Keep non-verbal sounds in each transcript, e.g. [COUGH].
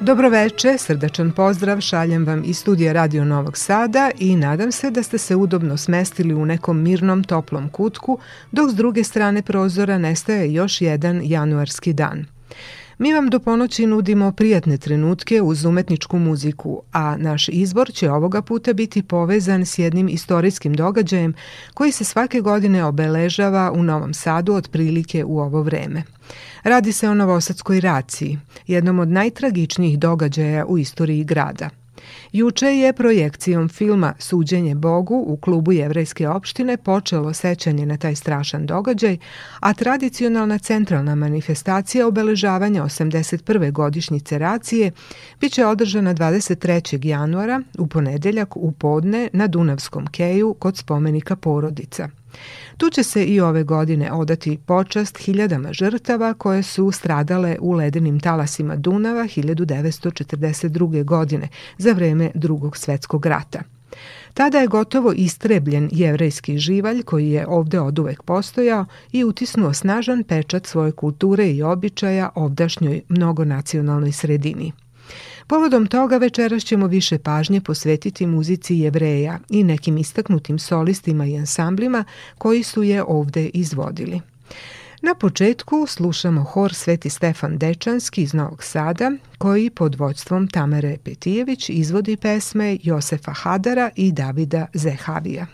Dobroveče, srdačan pozdrav šaljem vam iz studija Radio Novog Sada i nadam se da ste se udobno smestili u nekom mirnom toplom kutku, dok s druge strane prozora nestaje još jedan januarski dan. Mi vam do ponoći nudimo prijatne trenutke uz umetničku muziku, a naš izbor će ovoga puta biti povezan s jednim istorijskim događajem koji se svake godine obeležava u Novom Sadu otprilike u ovo vreme – Radi se o Novosadskoj raciji, jednom od najtragičnijih događaja u istoriji grada. Juče je projekcijom filma Suđenje Bogu u klubu Jevrejske opštine počelo sećanje na taj strašan događaj, a tradicionalna centralna manifestacija obeležavanja 81. godišnjice racije biće održana 23. januara u ponedeljak u podne na Dunavskom keju kod spomenika porodica. Tu će se i ove godine odati počast hiljadama žrtava koje su stradale u ledenim talasima Dunava 1942. godine za vreme drugog svetskog rata. Tada je gotovo istrebljen jevrejski živalj koji je ovde oduvek postojao i utisnuo snažan pečat svoje kulture i običaja ovdašnjoj mnogonacionalnoj sredini. Povodom toga večeras ćemo više pažnje posvetiti muzici jevreja i nekim istaknutim solistima i ansamblima koji su je ovde izvodili. Na početku slušamo hor Sveti Stefan Dečanski iz Novog Sada, koji pod vođstvom Tamare Petijević izvodi pesme Josefa Hadara i Davida Zehavija.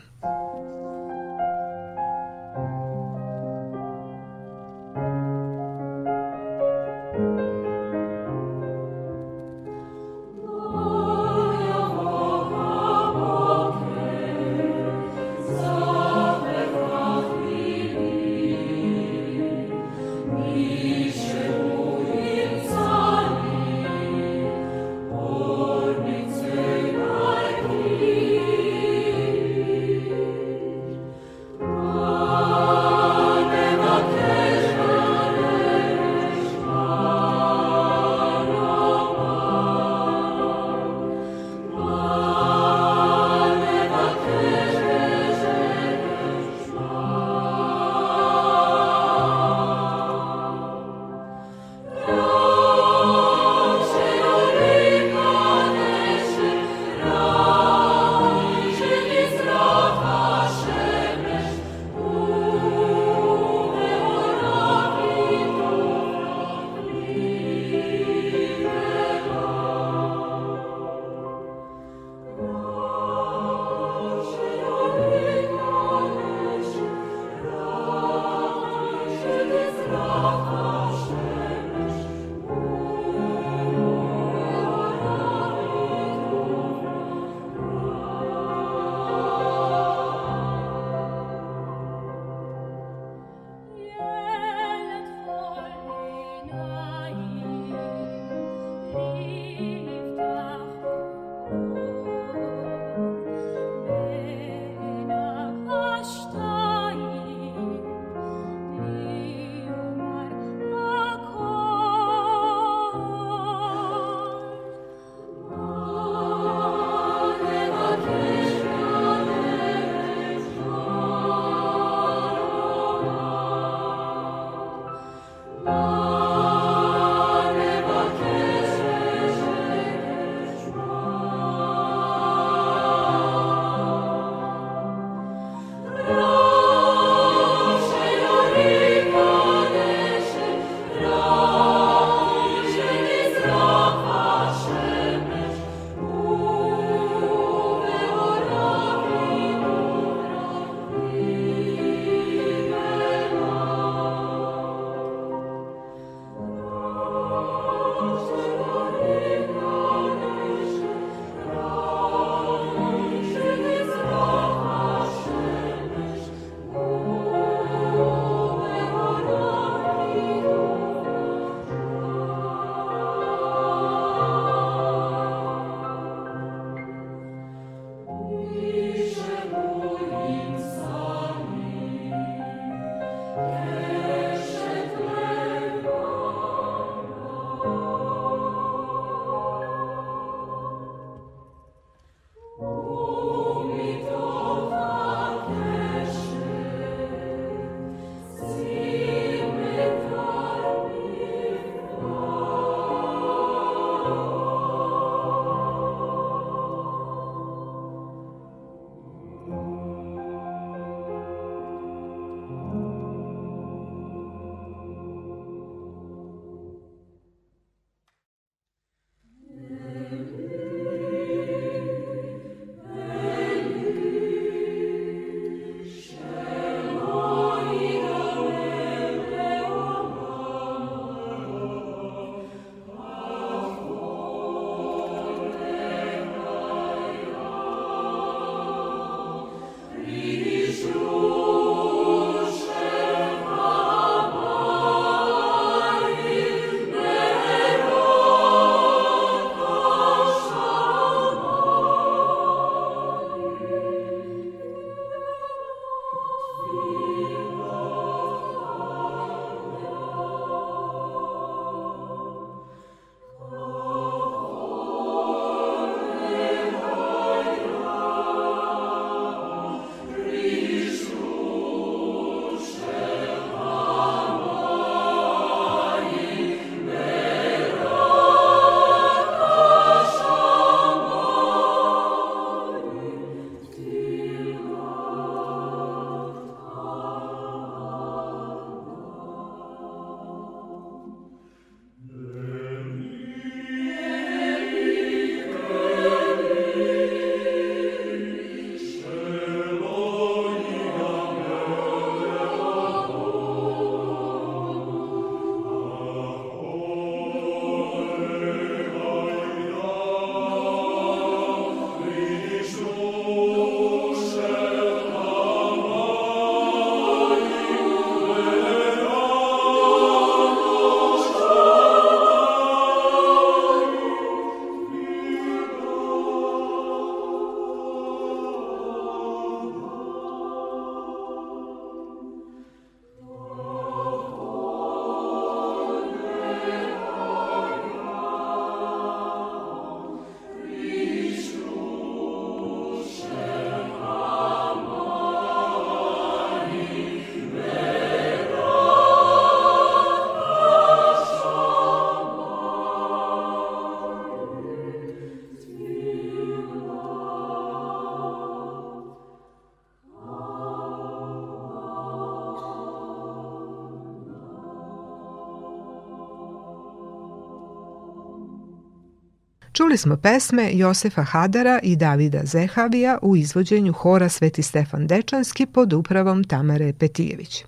Čuli smo pesme Josefa Hadara i Davida Zehavija u izvođenju hora Sveti Stefan Dečanski pod upravom Tamare Petijević.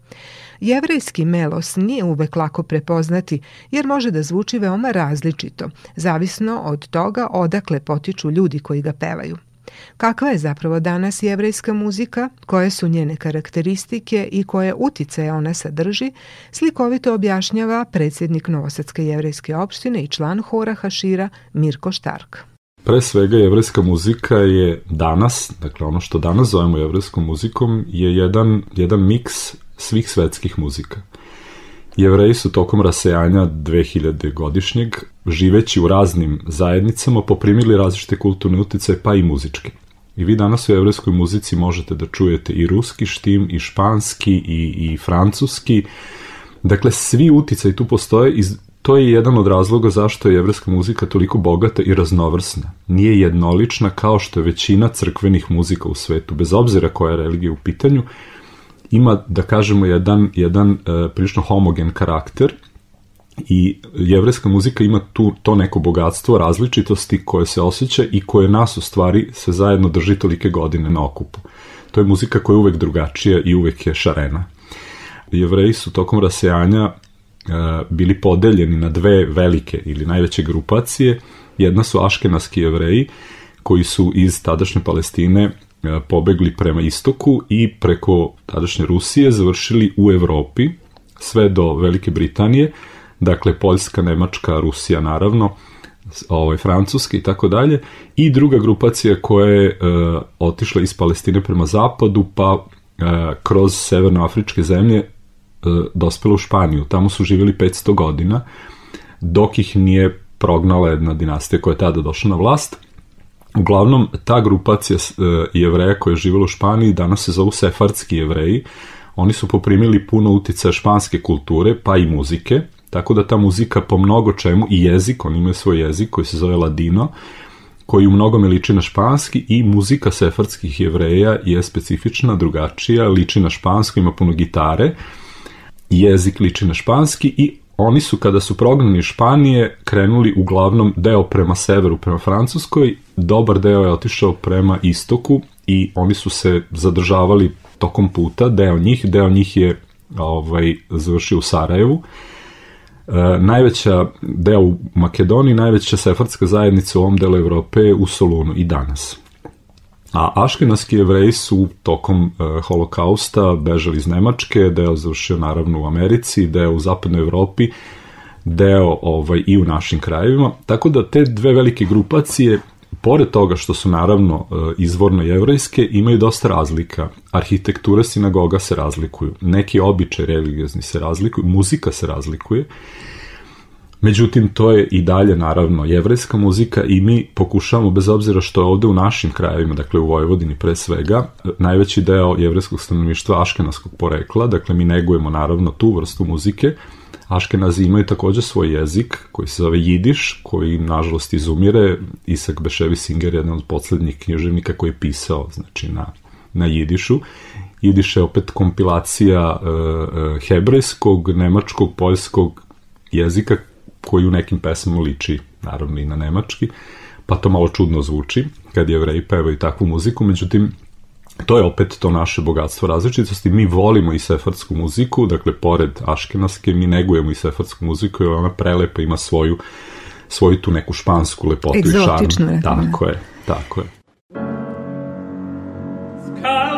Jevrejski melos nije uvek lako prepoznati jer može da zvuči veoma različito, zavisno od toga odakle potiču ljudi koji ga pevaju. Kakva je zapravo danas jevrejska muzika, koje su njene karakteristike i koje utice ona sadrži, slikovito objašnjava predsjednik Novosadske jevrejske opštine i član hora Hašira Mirko Štark. Pre svega jevrejska muzika je danas, dakle ono što danas zovemo jevrejskom muzikom, je jedan, jedan miks svih svetskih muzika. Jevreji su tokom rasejanja 2000 godišnjeg, živeći u raznim zajednicama, poprimili različite kulturne utice, pa i muzičke. I vi danas u jevrejskoj muzici možete da čujete i ruski štim, i španski, i, i francuski. Dakle, svi uticaj tu postoje i to je jedan od razloga zašto je jevrejska muzika toliko bogata i raznovrsna. Nije jednolična kao što je većina crkvenih muzika u svetu, bez obzira koja je religija u pitanju, ima, da kažemo, jedan, jedan uh, prilično homogen karakter i jevrejska muzika ima tu to neko bogatstvo različitosti koje se osjeća i koje nas u stvari se zajedno drži tolike godine na okupu. To je muzika koja je uvek drugačija i uvek je šarena. Jevreji su tokom rasejanja uh, bili podeljeni na dve velike ili najveće grupacije. Jedna su aškenaski jevreji koji su iz tadašnje Palestine E, pobegli prema istoku i preko tadašnje Rusije završili u Evropi, sve do Velike Britanije, dakle Poljska, Nemačka, Rusija naravno, ovaj, Francuska i tako dalje, i druga grupacija koja je e, otišla iz Palestine prema zapadu, pa e, kroz severnoafričke zemlje e, dospela u Španiju. Tamo su živjeli 500 godina, dok ih nije prognala jedna dinastija koja je tada došla na vlast, Uglavnom, ta grupacija e, jevreja koja je živjela u Španiji danas se zovu sefardski jevreji. Oni su poprimili puno uticaja španske kulture, pa i muzike, tako da ta muzika po mnogo čemu, i jezik, oni imaju svoj jezik koji se zove ladino, koji u mnogome liči na španski i muzika sefardskih jevreja je specifična, drugačija, liči na špansko, ima puno gitare, jezik liči na španski i oni su kada su prognani Španije krenuli uglavnom deo prema severu, prema Francuskoj, dobar deo je otišao prema istoku i oni su se zadržavali tokom puta, deo njih, deo njih je ovaj, završio u Sarajevu. E, najveća deo u Makedoniji, najveća sefardska zajednica u ovom delu Evrope u Solunu i danas. A aškenaski jevreji su tokom uh, holokausta bežali iz Nemačke, deo završio naravno u Americi, deo u zapadnoj Evropi, deo ovaj, i u našim krajevima. Tako da te dve velike grupacije, pored toga što su naravno uh, izvorno jevrejske, imaju dosta razlika. Arhitektura sinagoga se razlikuju, neki običaj religiozni se razlikuju, muzika se razlikuje. Međutim, to je i dalje, naravno, jevrejska muzika i mi pokušavamo, bez obzira što je ovde u našim krajevima, dakle u Vojvodini pre svega, najveći deo jevrejskog stanovništva aškenaskog porekla, dakle mi negujemo naravno tu vrstu muzike, Aškenazi imaju takođe svoj jezik koji se zove jidiš, koji nažalost izumire. Isak Beševi Singer je jedan od poslednjih književnika koji je pisao znači, na, na jidišu. Jidiš je opet kompilacija e, e, hebrejskog, nemačkog, poljskog jezika koji u nekim pesmama liči naravno i na nemački, pa to malo čudno zvuči kad jevreji pevaju takvu muziku, međutim to je opet to naše bogatstvo različitosti. Mi volimo i sefardsku muziku, dakle, pored aškenaske, mi negujemo i sefardsku muziku, jer ona prelepa ima svoju, svoju tu neku špansku lepotu i šarm. Tako je, tako je. La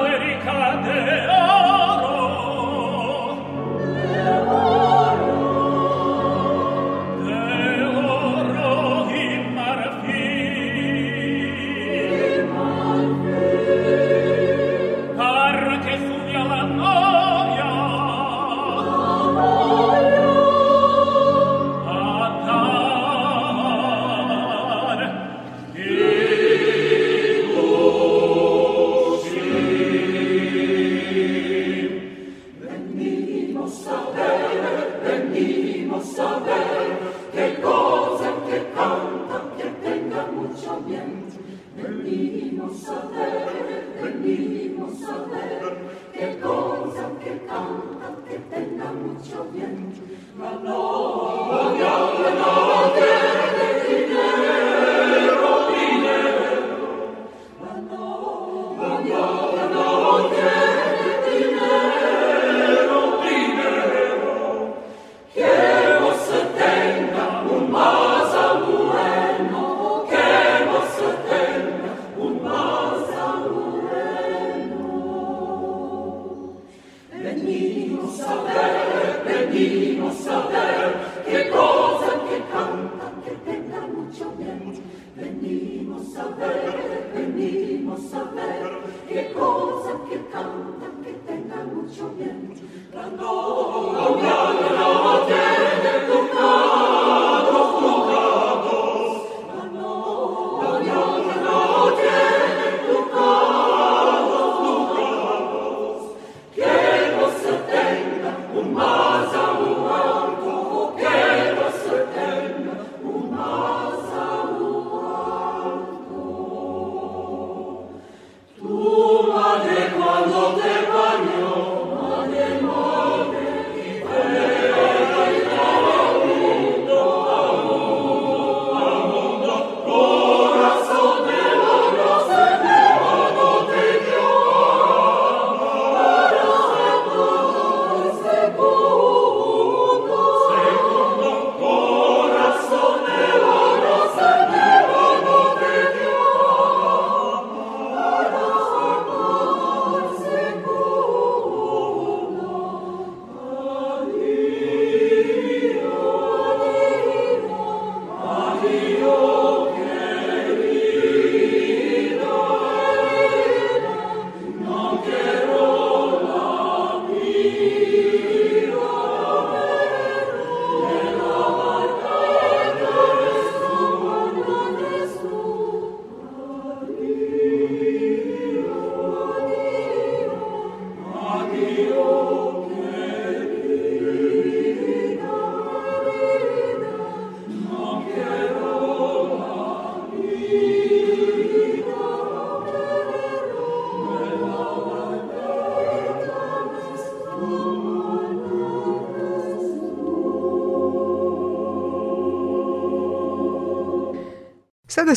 saper che cosa che canta che tenga mucho bien la novia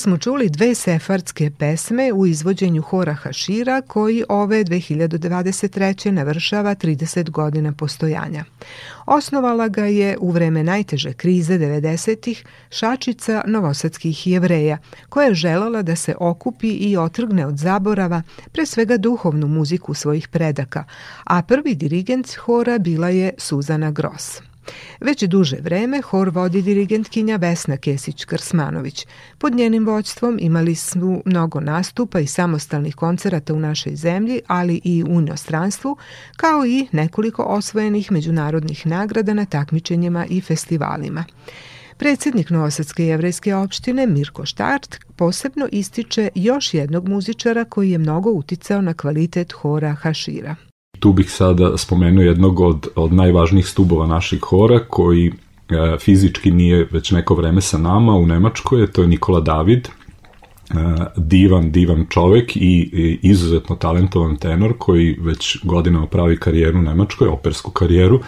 smo čuli dve sefardske pesme u izvođenju hora Hašira koji ove 2023. navršava 30 godina postojanja. Osnovala ga je u vreme najteže krize 90-ih šačica novosadskih jevreja, koja je želala da se okupi i otrgne od zaborava pre svega duhovnu muziku svojih predaka, a prvi dirigent hora bila je Suzana Gross. Već duže vreme hor vodi dirigentkinja Vesna Kesić-Krsmanović. Pod njenim vođstvom imali smo mnogo nastupa i samostalnih koncerata u našoj zemlji, ali i u inostranstvu, kao i nekoliko osvojenih međunarodnih nagrada na takmičenjima i festivalima. Predsednik Novosadske jevrejske opštine Mirko Štart posebno ističe još jednog muzičara koji je mnogo uticao na kvalitet hora Hašira. Tu bih sada spomenuo jednog od, od najvažnijih stubova naših hora koji e, fizički nije već neko vreme sa nama u Nemačkoj, to je Nikola David, e, divan, divan čovek i, izuzetno talentovan tenor koji već godinama pravi karijeru u Nemačkoj, opersku karijeru.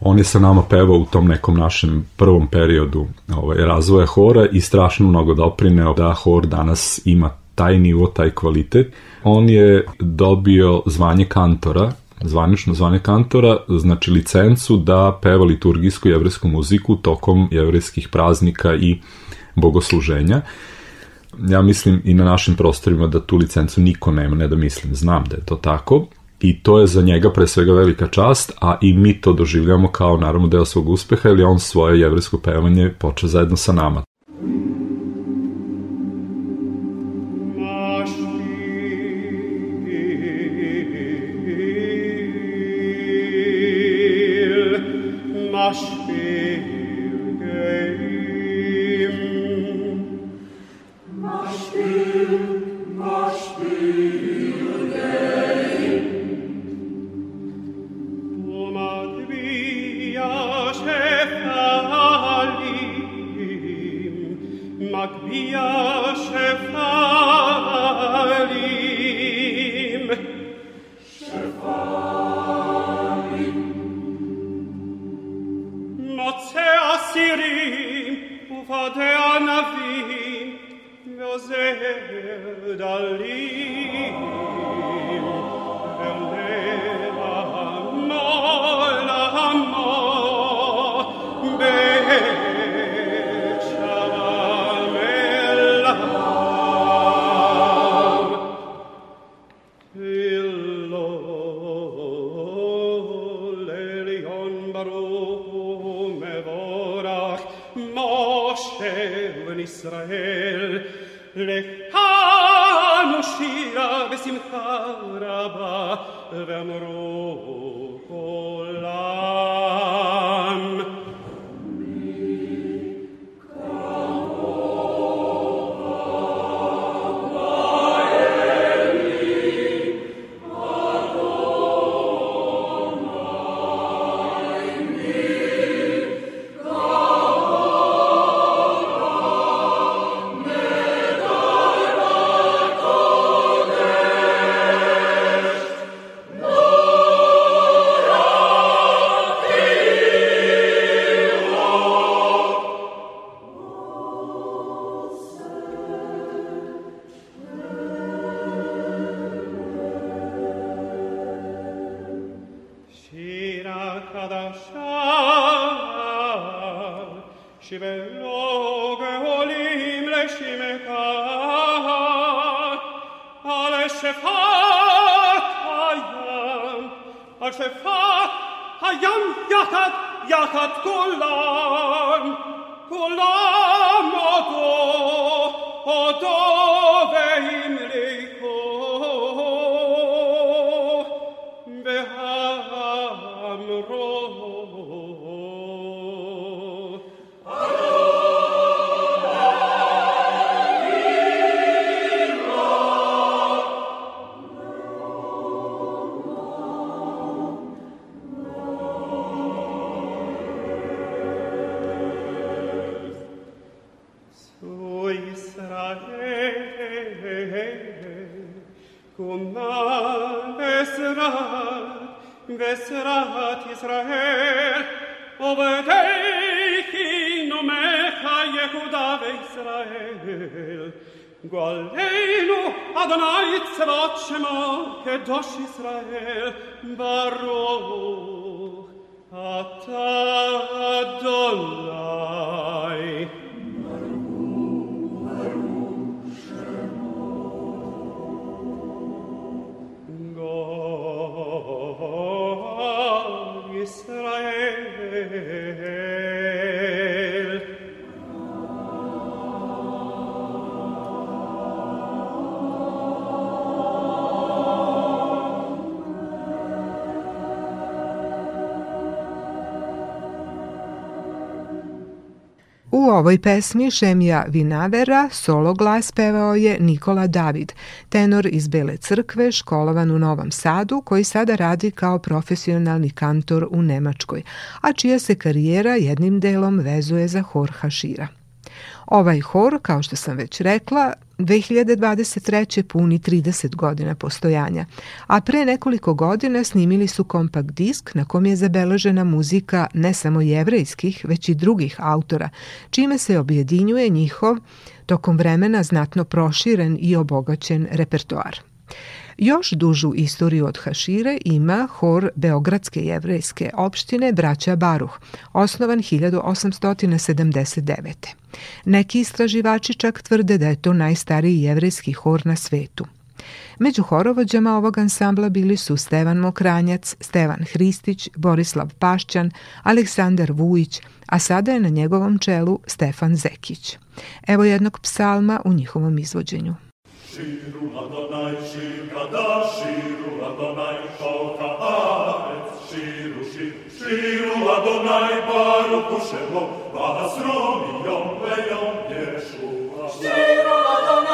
On je sa nama pevao u tom nekom našem prvom periodu ovaj, razvoja hora i strašno mnogo doprineo da hor danas ima taj nivo, taj kvalitet. On je dobio zvanje kantora zvanično zvanje kantora, znači licencu da peva liturgijsku jevresku muziku tokom jevreskih praznika i bogosluženja. Ja mislim i na našim prostorima da tu licencu niko nema, ne da mislim, znam da je to tako. I to je za njega pre svega velika čast, a i mi to doživljamo kao naravno deo svog uspeha, ili on svoje jevresko pevanje počeo zajedno sa nama. Jehudave Israel, Goleinu Adonai Tzvat Shemo, Kedosh Israel, Baruch Ata Adonai. Israel ovoj pesmi Šemija Vinavera solo glas pevao je Nikola David, tenor iz Bele crkve, školovan u Novom Sadu, koji sada radi kao profesionalni kantor u Nemačkoj, a čija se karijera jednim delom vezuje za hor Hašira. Ovaj hor, kao što sam već rekla, 2023. puni 30 godina postojanja, a pre nekoliko godina snimili su kompakt disk na kom je zabeležena muzika ne samo jevrejskih, već i drugih autora, čime se objedinjuje njihov tokom vremena znatno proširen i obogaćen repertoar. Još dužu istoriju od Hašire ima hor Beogradske jevrejske opštine Braća Baruh, osnovan 1879. Neki istraživači čak tvrde da je to najstariji jevrejski hor na svetu. Među horovođama ovog ansambla bili su Stevan Mokranjac, Stevan Hristić, Borislav Pašćan, Aleksandar Vujić, a sada je na njegovom čelu Stefan Zekić. Evo jednog psalma u njihovom izvođenju. Shiru Adonai, Shir Gada, Shiru Adonai, Shoka Haaretz, Shiru, Shiru, Shiru Adonai, Baruch Hu Shemo, Bahasrom, Yom Veyom Yeshua. Shiru Adonai,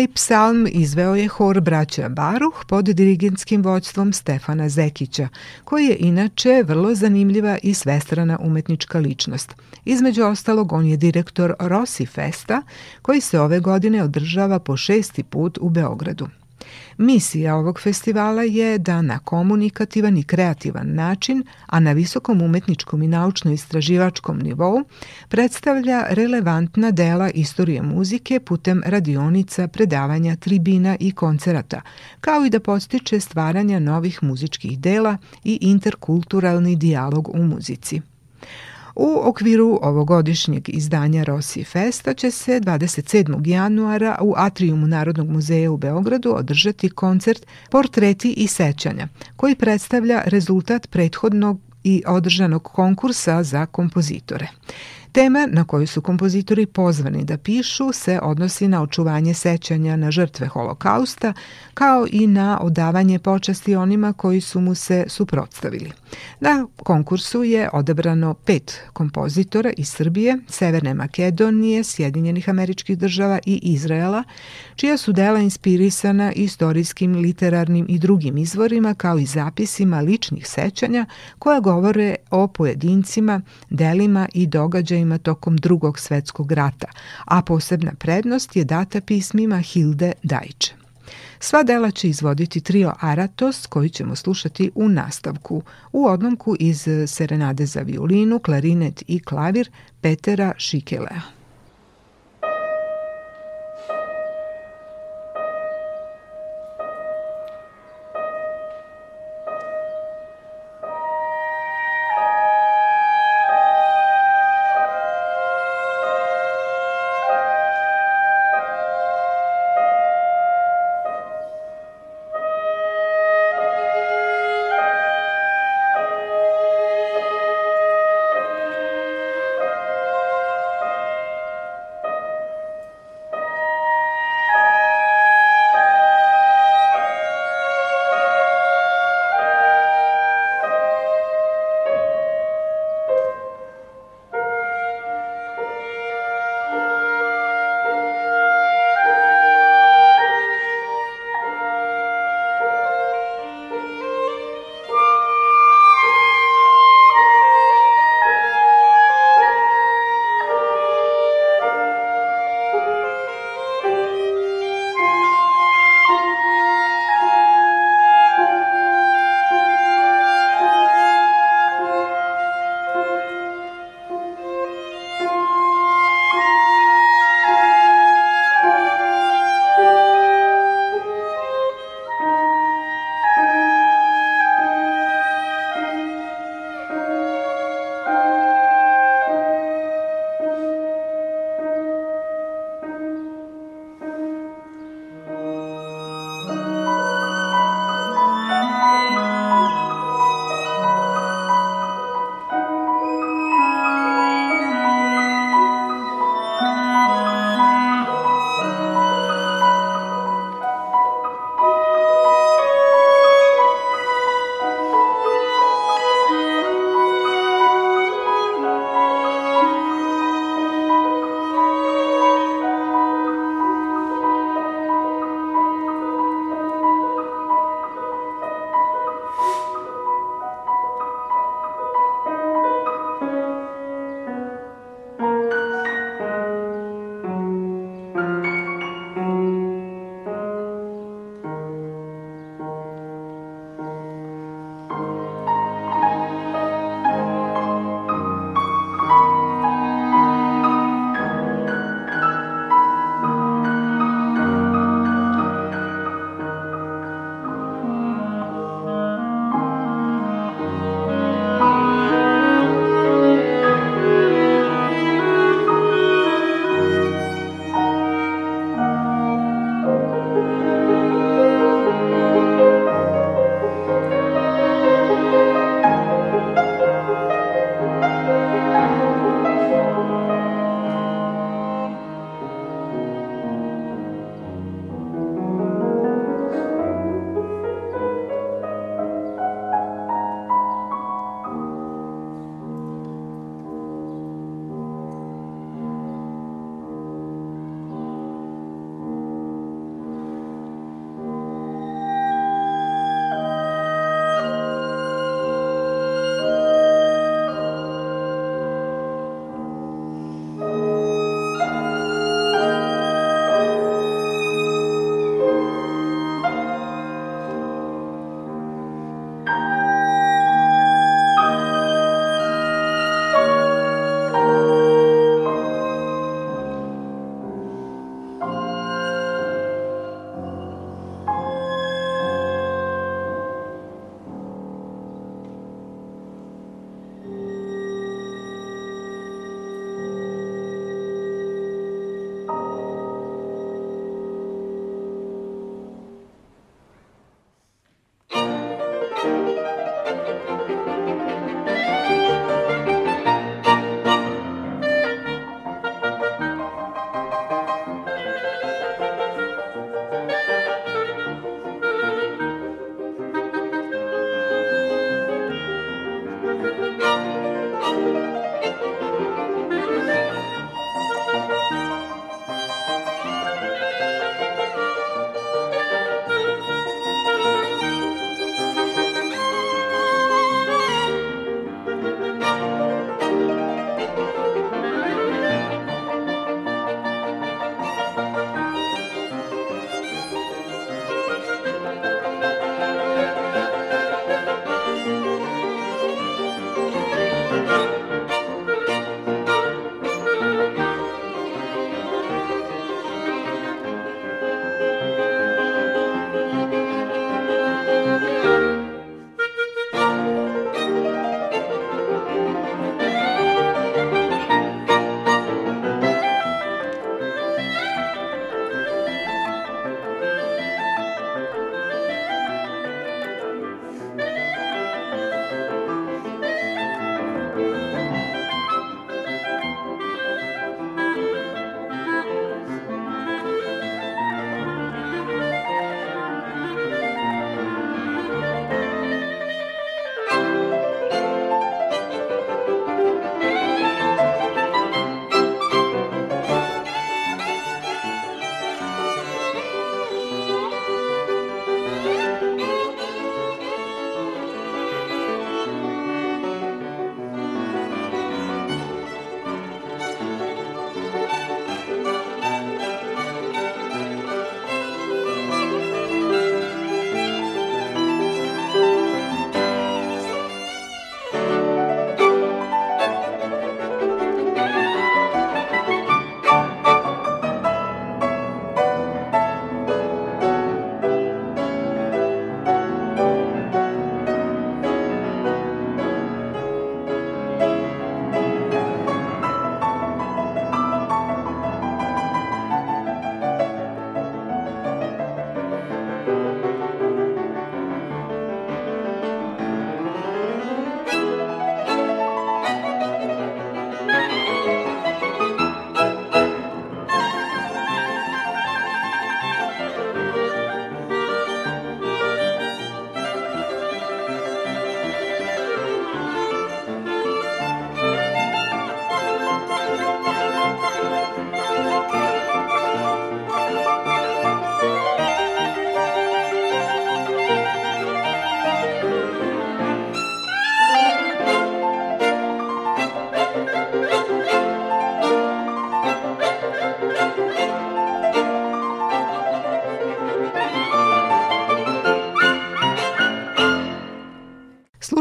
Ovaj psalm izveo je hor braća Baruh pod dirigentskim vođstvom Stefana Zekića, koji je inače vrlo zanimljiva i svestrana umetnička ličnost. Između ostalog, on je direktor Rossi Festa, koji se ove godine održava po šesti put u Beogradu. Misija ovog festivala je da na komunikativan i kreativan način, a na visokom umetničkom i naučno-istraživačkom nivou, predstavlja relevantna dela istorije muzike putem radionica, predavanja, tribina i koncerata, kao i da postiče stvaranja novih muzičkih dela i interkulturalni dijalog u muzici. U okviru ovogodišnjeg izdanja Rossi Festa će se 27. januara u Atriumu Narodnog muzeja u Beogradu održati koncert Portreti i sećanja, koji predstavlja rezultat prethodnog i održanog konkursa za kompozitore. Tema na koju su kompozitori pozvani da pišu se odnosi na očuvanje sećanja na žrtve holokausta, kao i na odavanje počasti onima koji su mu se suprotstavili. Na konkursu je odabrano pet kompozitora iz Srbije, Severne Makedonije, Sjedinjenih američkih država i Izraela, čija su dela inspirisana istorijskim, literarnim i drugim izvorima, kao i zapisima ličnih sećanja koja govore o pojedincima, delima i događajima tokom drugog svetskog rata, a posebna prednost je data pismima Hilde Dajče. Sva dela će izvoditi trio Aratos koji ćemo slušati u nastavku, u odlomku iz Serenade za violinu, klarinet i klavir Petera Šikelea.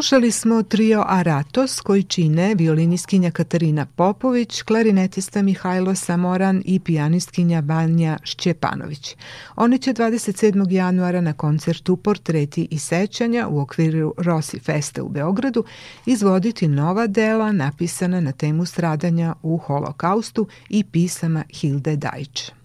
Slušali smo trio Aratos koji čine violinistkinja Katarina Popović, klarinetista Mihajlo Samoran i pijanistkinja Banja Šćepanović. Oni će 27. januara na koncertu Portreti i sećanja u okviru Rossi Festa u Beogradu izvoditi nova dela napisana na temu stradanja u holokaustu i pisama Hilde Dajče.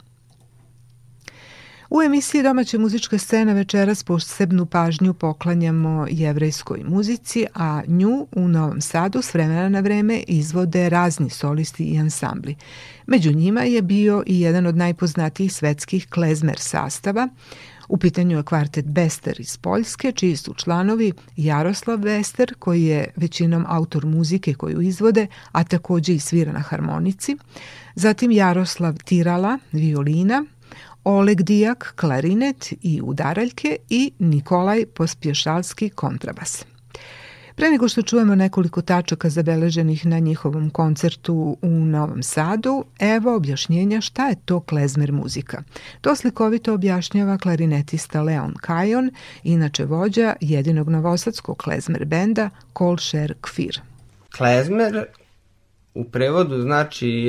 U emisiji Domaća muzička scena večeras posebnu pažnju poklanjamo jevrejskoj muzici, a nju u Novom Sadu s vremena na vreme izvode razni solisti i ansambli. Među njima je bio i jedan od najpoznatijih svetskih klezmer sastava, U pitanju je kvartet Bester iz Poljske, čiji su članovi Jaroslav Bester, koji je većinom autor muzike koju izvode, a takođe i svira na harmonici, zatim Jaroslav Tirala, violina, Oleg Dijak, klarinet i udaraljke i Nikolaj Pospješalski, kontrabas. Pre nego što čujemo nekoliko tačaka zabeleženih na njihovom koncertu u Novom Sadu, evo objašnjenja šta je to klezmer muzika. To slikovito objašnjava klarinetista Leon Kajon, inače vođa jedinog novosadskog klezmer benda Kolšer Kfir. Klezmer u prevodu znači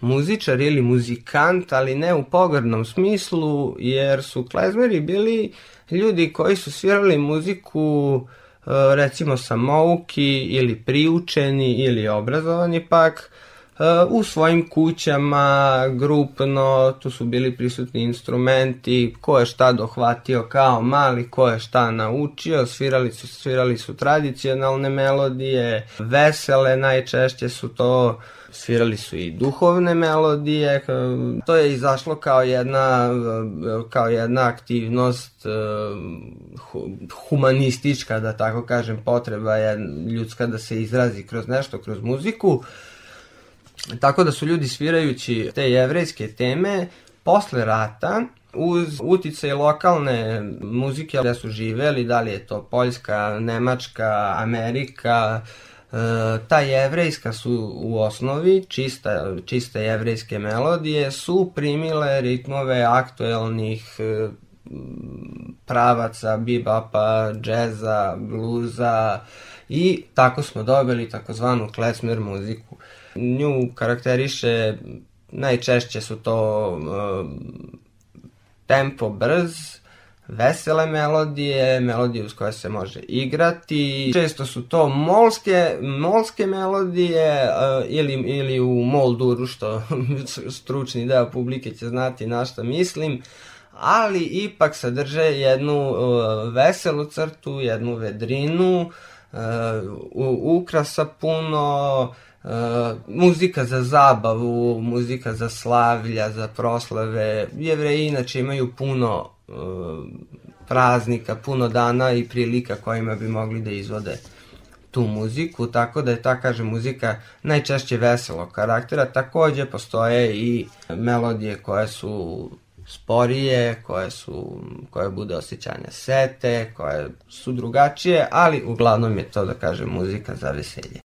muzičar ili muzikant, ali ne u pogrdnom smislu, jer su klezmeri bili ljudi koji su svirali muziku e, recimo samouki ili priučeni ili obrazovani pak e, u svojim kućama, grupno, tu su bili prisutni instrumenti, ko je šta dohvatio kao mali, ko je šta naučio, svirali su, svirali su tradicionalne melodije, vesele, najčešće su to uh, svirali su i duhovne melodije, to je izašlo kao jedna, kao jedna aktivnost humanistička, da tako kažem, potreba je ljudska da se izrazi kroz nešto, kroz muziku. Tako da su ljudi svirajući te jevrejske teme posle rata uz uticaj lokalne muzike gde su živeli, da li je to Poljska, Nemačka, Amerika, E, ta jevrejska su u osnovi, čista, čiste jevrejske melodije, su primile ritmove aktuelnih e, pravaca, bebapa, džeza, bluza i tako smo dobili takozvanu klezmer muziku. Nju karakteriše, najčešće su to uh, tempo brz, vesele melodije, melodije uz koje se može igrati. Često su to molske, molske melodije uh, ili, ili u molduru, što [LAUGHS] stručni deo publike će znati na što mislim, ali ipak sadrže jednu uh, veselu crtu, jednu vedrinu, uh, ukrasa puno, Uh, muzika za zabavu, muzika za slavlja, za proslave. Jevreji inače imaju puno praznika, puno dana i prilika kojima bi mogli da izvode tu muziku, tako da je ta, kaže, muzika najčešće veselog karaktera. Takođe postoje i melodije koje su sporije, koje su, koje bude osjećanja sete, koje su drugačije, ali uglavnom je to, da kaže, muzika za veselje.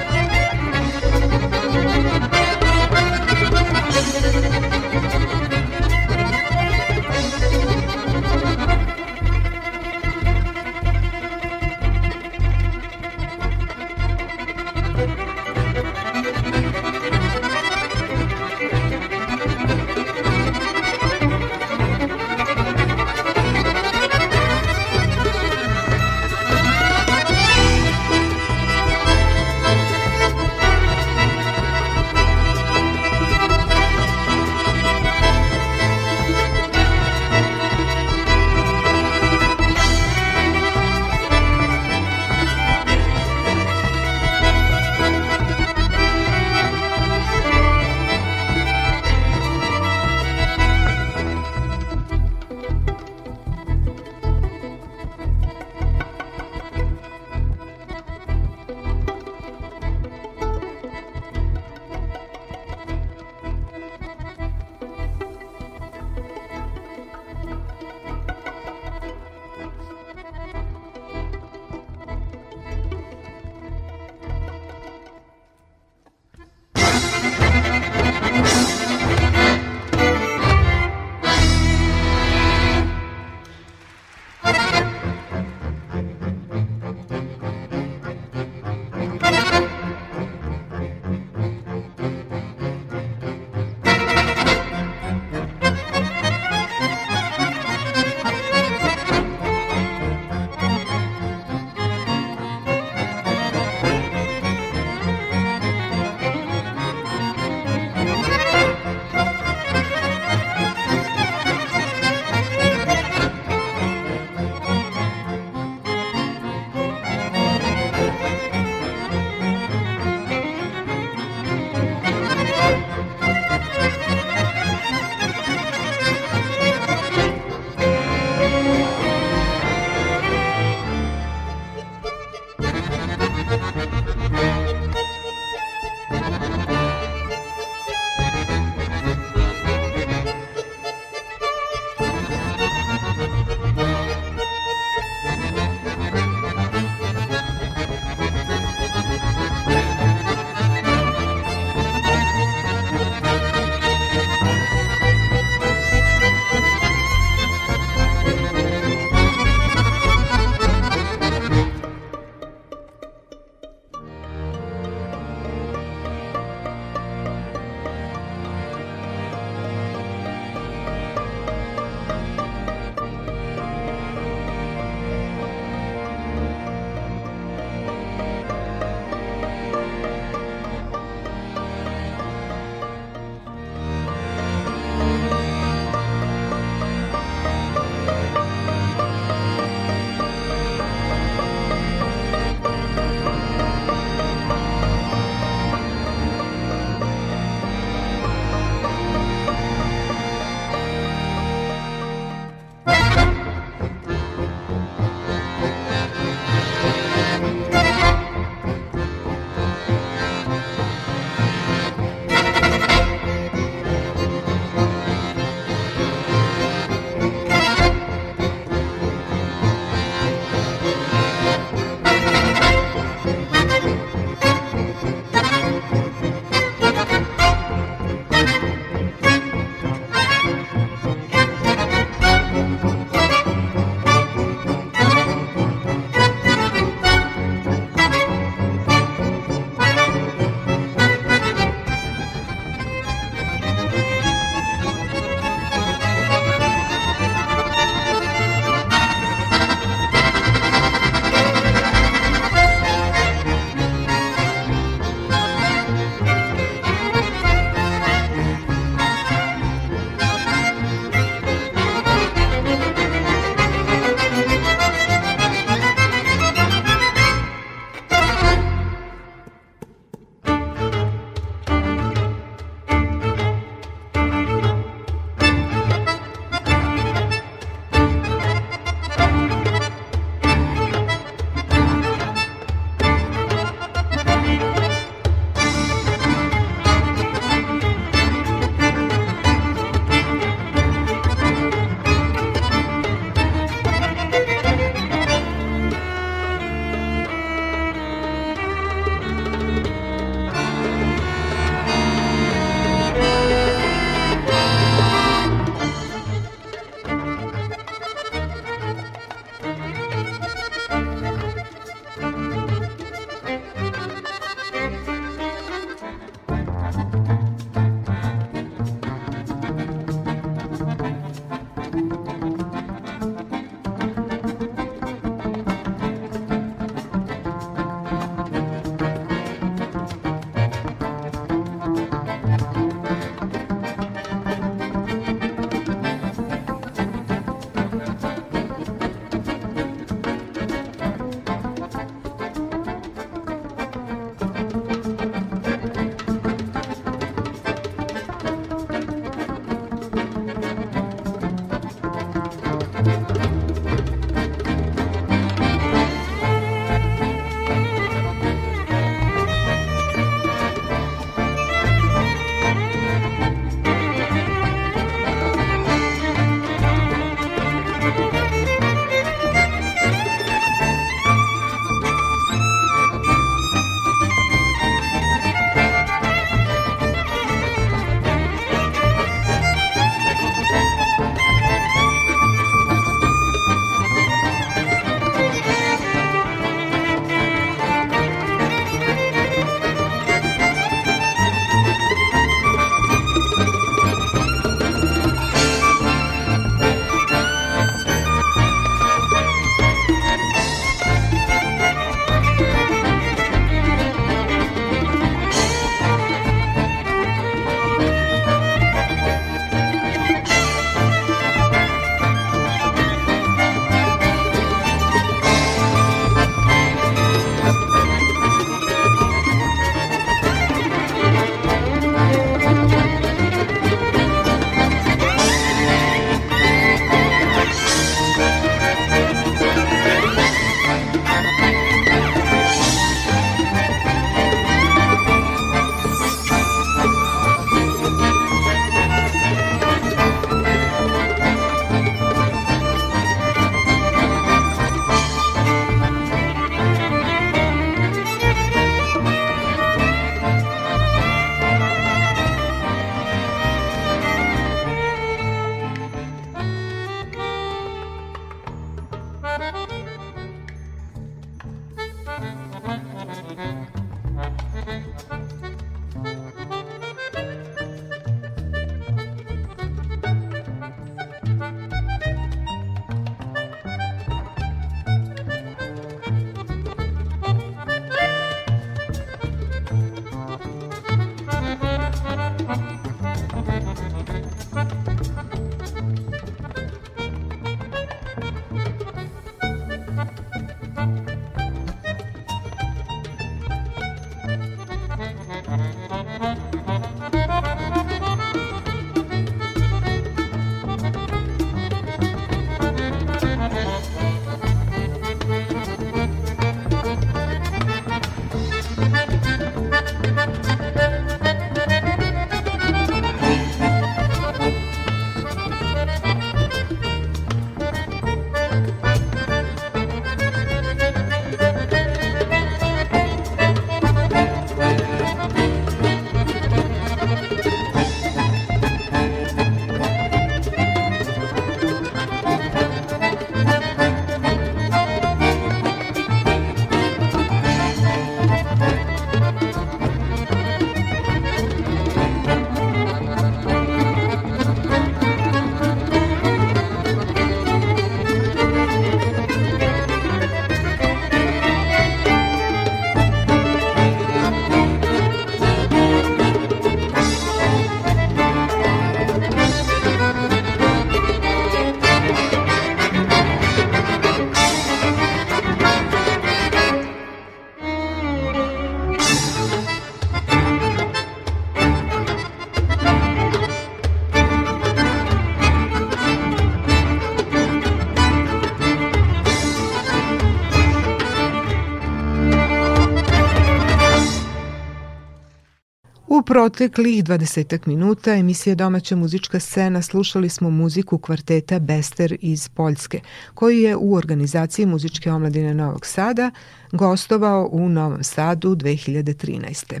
Proteklih 20 minuta emisije Domaća muzička scena slušali smo muziku kvarteta Bester iz Poljske, koji je u organizaciji muzičke omladine Novog Sada gostovao u Novom Sadu 2013.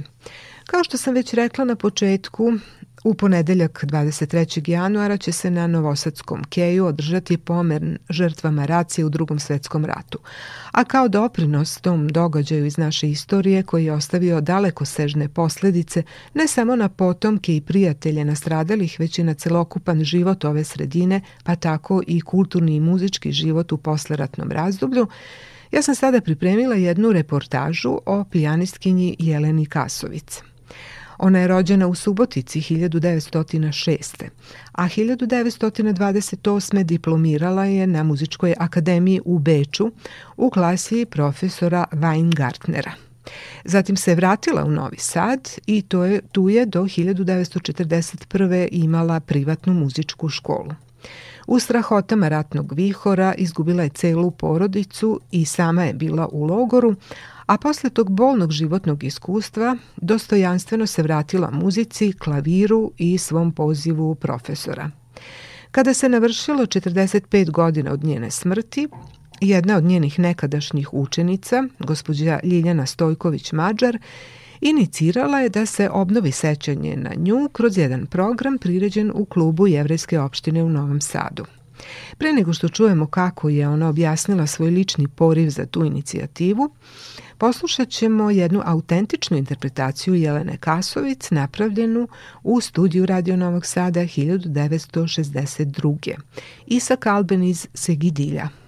Kao što sam već rekla na početku, U ponedeljak 23. januara će se na Novosadskom keju održati pomer žrtvama racije u drugom svetskom ratu. A kao doprinos tom događaju iz naše istorije koji je ostavio daleko sežne posledice ne samo na potomke i prijatelje nastradalih, već i na celokupan život ove sredine, pa tako i kulturni i muzički život u posleratnom razdoblju, ja sam sada pripremila jednu reportažu o pijanistkinji Jeleni Kasovic. Ona je rođena u Subotici 1906. a 1928. diplomirala je na Muzičkoj akademiji u Beču u klasi profesora Weingartnera. Zatim se vratila u Novi Sad i to je, tu je do 1941. imala privatnu muzičku školu. U strahotama ratnog vihora izgubila je celu porodicu i sama je bila u logoru, a posle tog bolnog životnog iskustva dostojanstveno se vratila muzici, klaviru i svom pozivu profesora. Kada se navršilo 45 godina od njene smrti, jedna od njenih nekadašnjih učenica, gospođa Ljiljana Stojković-Mađar, inicirala je da se obnovi sećanje na nju kroz jedan program priređen u klubu Jevrejske opštine u Novom Sadu. Pre nego što čujemo kako je ona objasnila svoj lični poriv za tu inicijativu, poslušat ćemo jednu autentičnu interpretaciju Jelene Kasovic napravljenu u studiju Radio Novog Sada 1962. Isak Albeniz Segidilja.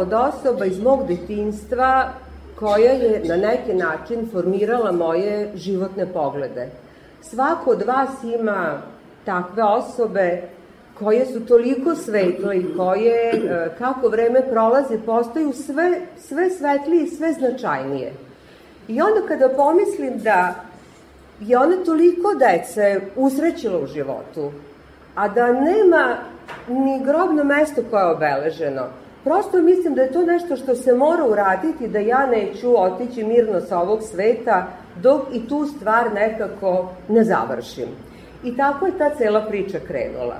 Od osoba iz mog detinstva koja je na neki način formirala moje životne poglede. svako od vas ima takve osobe koje su toliko svetle i koje, e, kako vreme prolazi, postaju sve, sve svetlije i sve značajnije. I onda kada pomislim da je ona toliko dece usrećila u životu, a da nema ni grobno mesto koje je obeleženo, prosto mislim da je to nešto što se mora uraditi, da ja neću otići mirno sa ovog sveta dok i tu stvar nekako ne završim. I tako je ta cela priča krenula.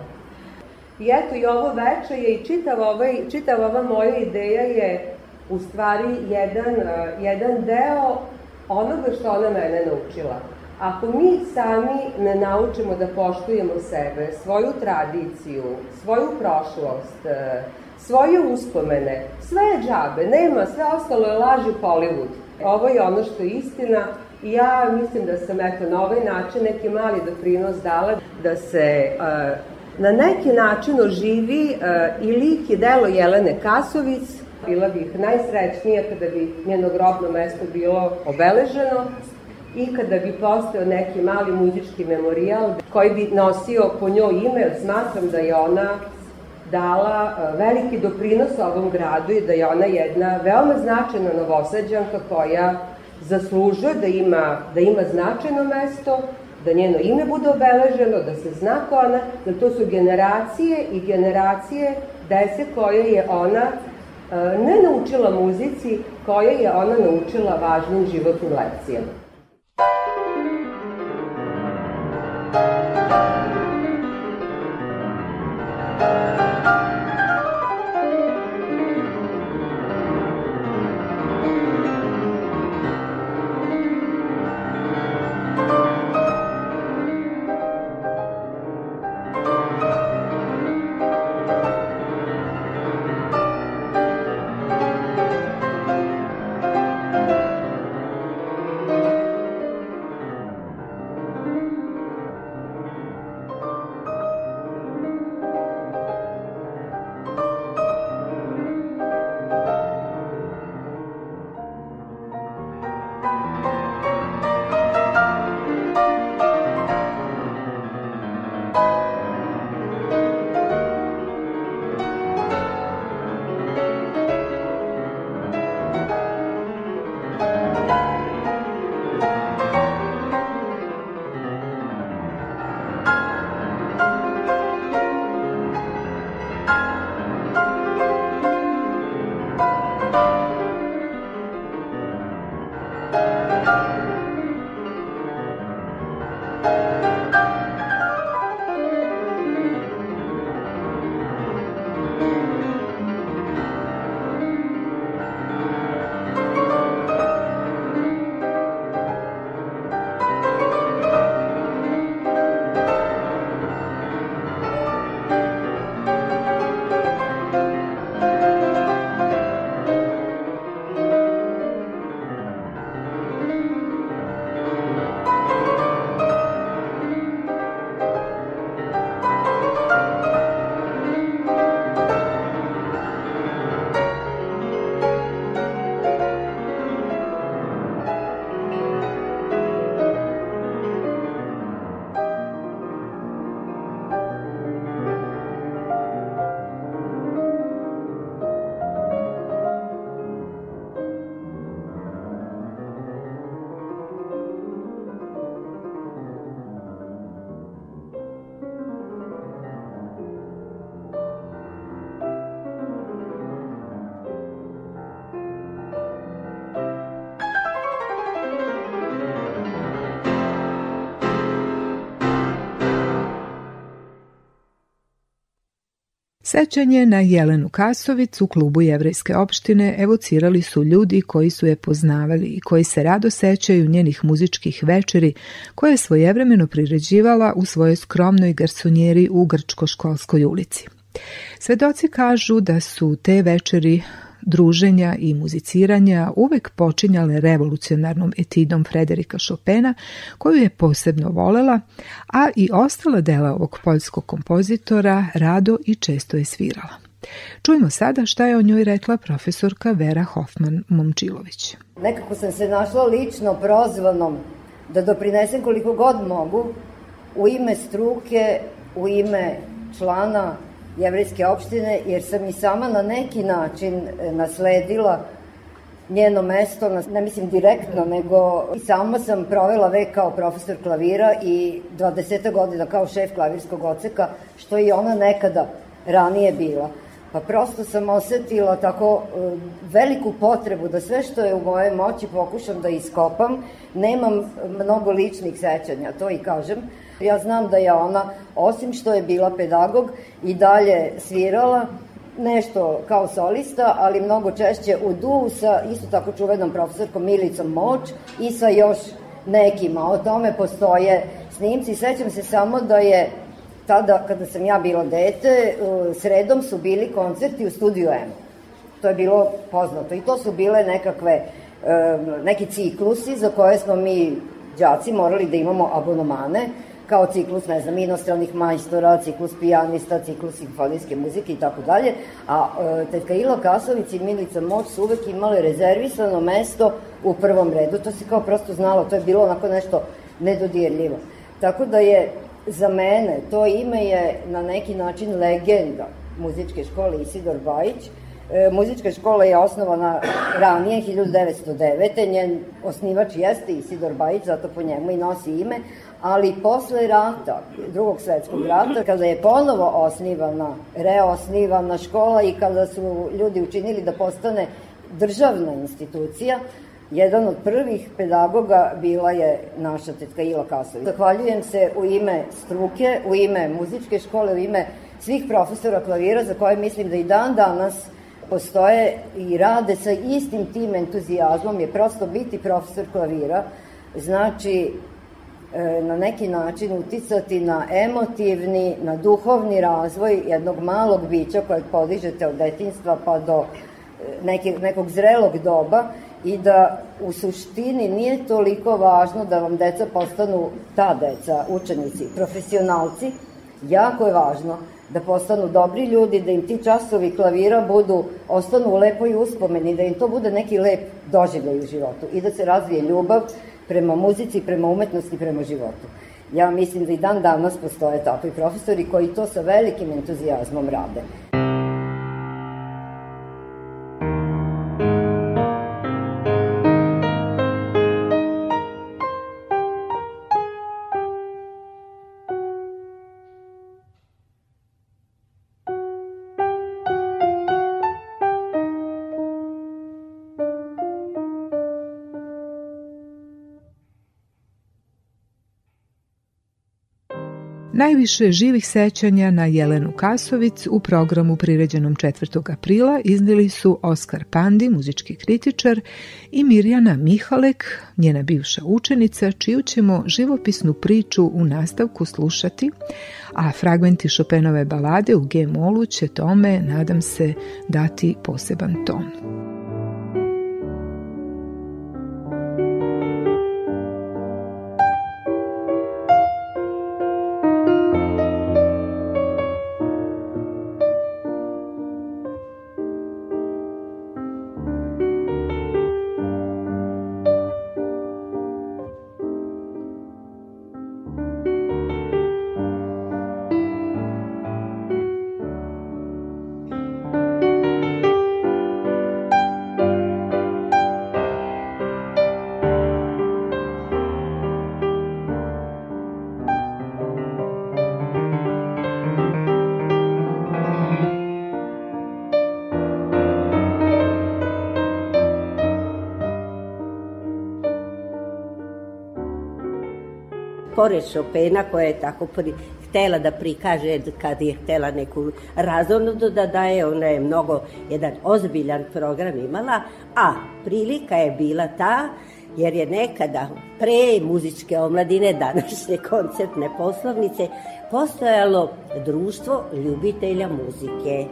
I eto i ovo veče je i čitava, ovaj, čitava ova moja ideja je u stvari jedan, uh, jedan deo onoga što ona mene naučila. Ako mi sami ne naučimo da poštujemo sebe, svoju tradiciju, svoju prošlost, uh, svoje uspomene, sve je džabe, nema, sve ostalo je laži Hollywood. Ovo je ono što je istina i ja mislim da sam eto na ovaj način neki mali doprinos dala da se uh, na neki način oživi uh, i lik i delo Jelene Kasovic. Bila bih najsrećnija kada bi njeno grobno mesto bilo obeleženo i kada bi postao neki mali muzički memorijal koji bi nosio po njoj ime, smatram da je ona dala uh, veliki doprinos ovom gradu i da je ona jedna veoma značajna novosađanka koja zaslužuje da ima, da ima značajno mesto da njeno ime bude obeleženo, da se zna ko ona, da to su generacije i generacije dese koje je ona e, ne naučila muzici, koje je ona naučila važnim životnim lekcijama. Sećanje na Jelenu Kasovic u klubu Jevrejske opštine evocirali su ljudi koji su je poznavali i koji se rado sećaju njenih muzičkih večeri koje je svojevremeno priređivala u svojoj skromnoj garsonjeri u Grčko-školskoj ulici. Svedoci kažu da su te večeri druženja i muziciranja uvek počinjale revolucionarnom etidom Frederika Chopina, koju je posebno volela, a i ostala dela ovog poljskog kompozitora rado i često je svirala. Čujmo sada šta je o njoj rekla profesorka Vera Hoffman Momčilović. Nekako sam se našla lično prozvanom da doprinesem koliko god mogu u ime struke, u ime člana jevrejske opštine, jer sam i sama na neki način e, nasledila njeno mesto, ne mislim direktno, nego i sama sam provela vek kao profesor klavira i 20 godina kao šef klavirskog oceka, što je ona nekada ranije bila. Pa prosto sam osetila tako e, veliku potrebu da sve što je u moje moći pokušam da iskopam. Nemam mnogo ličnih sećanja, to i kažem. Ja znam da je ona, osim što je bila pedagog, i dalje svirala, nešto kao solista, ali mnogo češće u duhu sa isto tako čuvenom profesorkom Milicom Moć i sa još nekima. O tome postoje snimci. Sećam se samo da je tada, kada sam ja bila dete, sredom su bili koncerti u studiju M. To je bilo poznato i to su bile nekakve, neki ciklusi za koje smo mi, đaci, morali da imamo abonomane kao ciklus, ne znam, inostranih majstora, ciklus pijanista, ciklus simfonijske muzike i tako dalje, a e, Ila Kasović i Milica Moć su uvek imale rezervisano mesto u prvom redu, to se kao prosto znalo, to je bilo onako nešto nedodirljivo. Tako da je za mene to ime je na neki način legenda muzičke škole Isidor Bajić, E, muzička škola je osnovana ranije, 1909. Njen osnivač jeste Isidor Bajić, zato po njemu i nosi ime, ali posle rata, drugog svetskog rata, kada je ponovo osnivana, reosnivana škola i kada su ljudi učinili da postane državna institucija, jedan od prvih pedagoga bila je naša tetka Ila Kasović. Zahvaljujem se u ime struke, u ime muzičke škole, u ime svih profesora klavira za koje mislim da i dan danas postoje i rade sa istim tim entuzijazmom je prosto biti profesor klavira, znači na neki način uticati na emotivni, na duhovni razvoj jednog malog bića kojeg podižete od detinstva pa do e, neke, nekog zrelog doba i da u suštini nije toliko važno da vam deca postanu ta deca, učenici, profesionalci, jako je važno da postanu dobri ljudi, da im ti časovi klavira budu, ostanu u lepoj uspomeni, da im to bude neki lep doživljaj u životu i da se razvije ljubav prema muzici, prema umetnosti, prema životu. Ja mislim da i dan danas postoje takvi profesori koji to sa velikim entuzijazmom rade. Najviše živih sećanja na Jelenu Kasovic u programu priređenom 4. aprila iznili su Oskar Pandi, muzički kritičar, i Mirjana Mihalek, njena bivša učenica, čiju ćemo živopisnu priču u nastavku slušati, a fragmenti Chopinove balade u G-molu će tome, nadam se, dati poseban ton. Pored Chopina koja je tako pri, htela da prikaže kad je htela neku razonudu da daje, ona je mnogo jedan ozbiljan program imala, a prilika je bila ta jer je nekada pre muzičke omladine, današnje koncertne poslovnice, postojalo društvo ljubitelja muzike.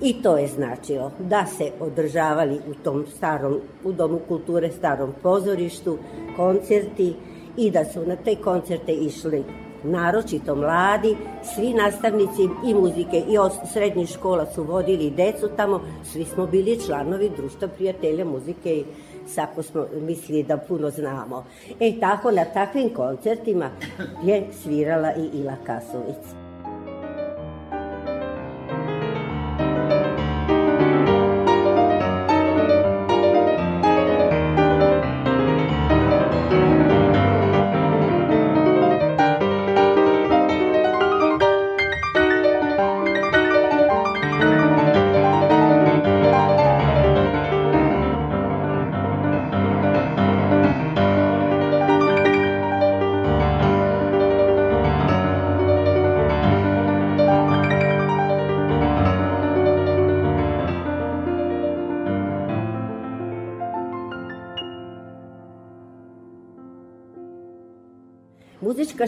I to je značilo da se održavali u tom starom, u Domu kulture, starom pozorištu, koncerti, i da su na te koncerte išli naročito mladi, svi nastavnici i muzike i srednjih škola su vodili decu tamo, svi smo bili članovi društva prijatelja muzike i sako smo mislili da puno znamo. E tako na takvim koncertima je svirala i Ila Kasović.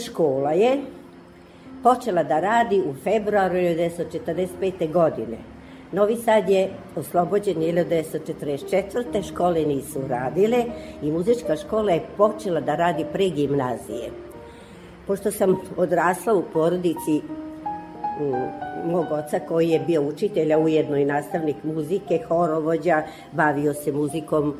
Škola je počela da radi u februaru 1945. godine. Novi Sad je oslobođen 1944. Škole nisu radile i muzička škola je počela da radi pre gimnazije. Pošto sam odrasla u porodici mog oca koji je bio učitelj, a ujedno i nastavnik muzike, horovođa, bavio se muzikom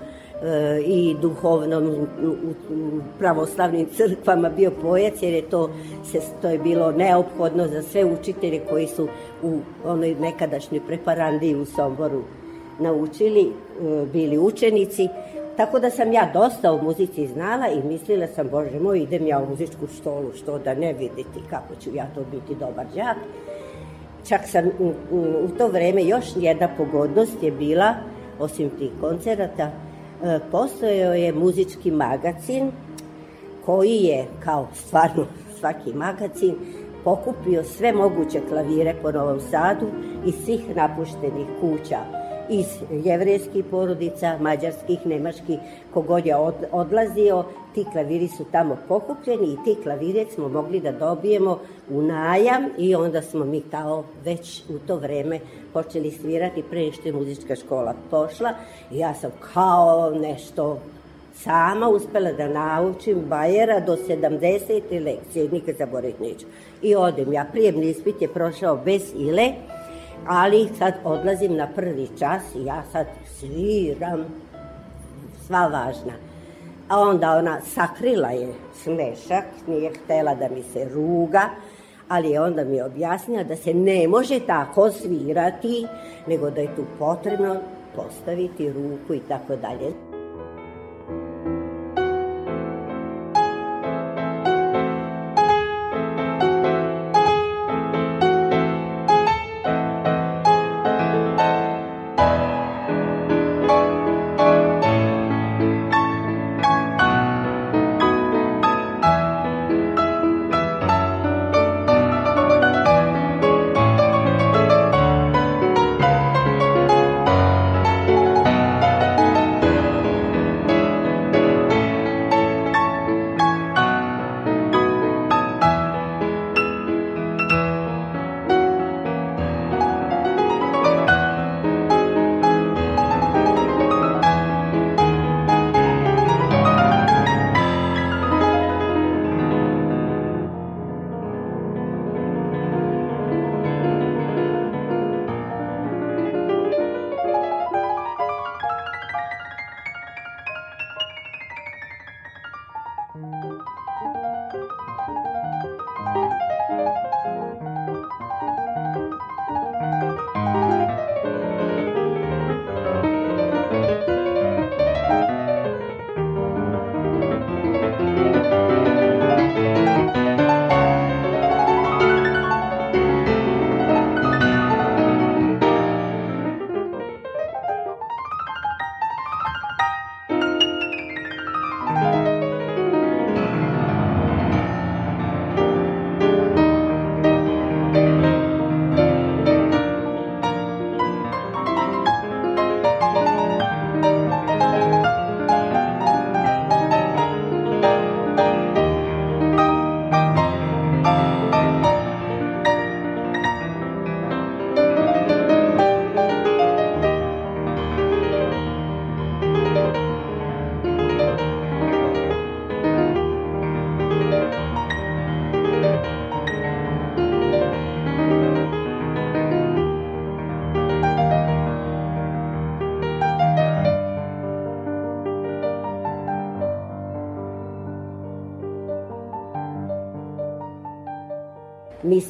i duhovnom u pravoslavnim crkvama bio pojac jer je to se to je bilo neophodno za sve učitelje koji su u onoj nekadašnjoj preparandiji u Somboru naučili, e, bili učenici. Tako da sam ja dosta o muzici znala i mislila sam, bože moj, idem ja u muzičku štolu, što da ne videti kako ću ja to biti dobar đak. Čak sam u, u to vreme još jedna pogodnost je bila, osim tih koncerata, postojao je muzički magazin koji je, kao stvarno svaki magazin, pokupio sve moguće klavire po Novom Sadu iz svih napuštenih kuća iz jevrejskih porodica, mađarskih, nemačkih, kogod je od, odlazio, ti klaviri su tamo pokupljeni i ti klavire smo mogli da dobijemo u najam i onda smo mi kao već u to vreme počeli svirati pre što je muzička škola pošla i ja sam kao nešto sama uspela da naučim Bajera do 70. lekcije, nikad zaboraviti neću. I odem, ja prijemni ispit je prošao bez ile, ali sad odlazim na prvi čas i ja sad sviram sva važna. A onda ona sakrila je smešak, nije htela da mi se ruga, ali je onda mi objasnila da se ne može tako svirati, nego da je tu potrebno postaviti ruku i tako dalje.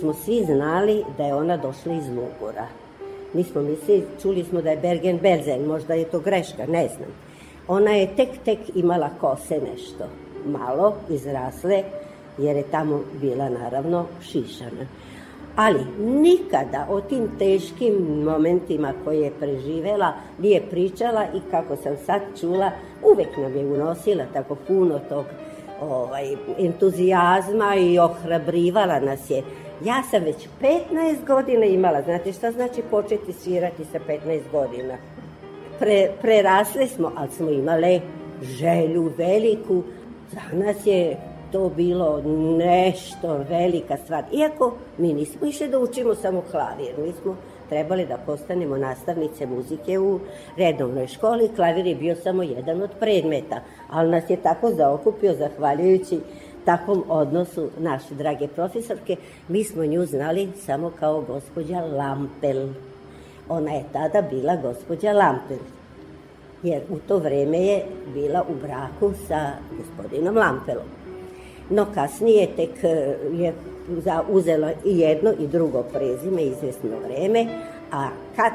Smo svi znali da je ona došla iz Lugora. Mi smo mislili, čuli smo da je Bergen Belzen, možda je to greška, ne znam. Ona je tek, tek imala kose nešto, malo izrasle, jer je tamo bila naravno šišana. Ali nikada o tim teškim momentima koje je preživela nije pričala i kako sam sad čula, uvek nam je unosila tako puno tog ovaj, entuzijazma i ohrabrivala nas je. Ja sam već 15 godina imala, znate šta znači početi svirati sa 15 godina? Pre, prerasle smo, ali smo imale želju veliku. Za nas je to bilo nešto velika stvar. Iako mi nismo išli da učimo samo klavir, mi smo trebali da postanemo nastavnice muzike u redovnoj školi. Klavir je bio samo jedan od predmeta, ali nas je tako zaokupio zahvaljujući takvom odnosu naše drage profesorke. Mi smo nju znali samo kao gospođa Lampel. Ona je tada bila gospođa Lampel jer u to vreme je bila u braku sa gospodinom Lampelom. No kasnije tek e, je uzela i jedno i drugo prezime izvesno vreme, a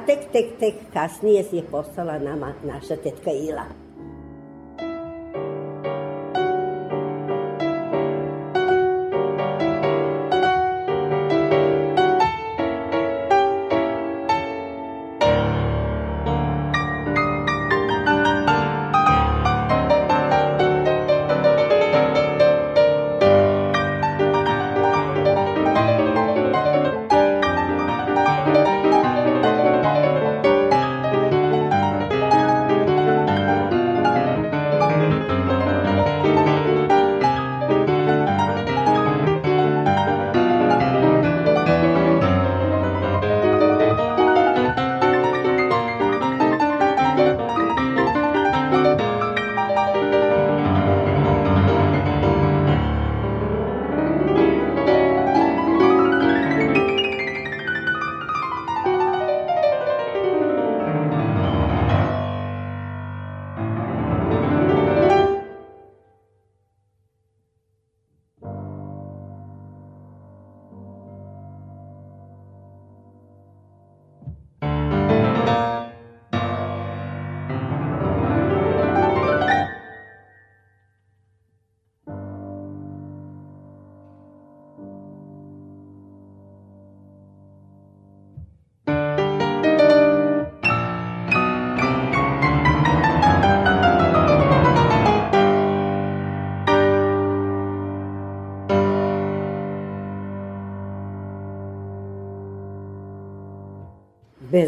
tek, tek, tek kasnije je postala nama naša tetka Ila.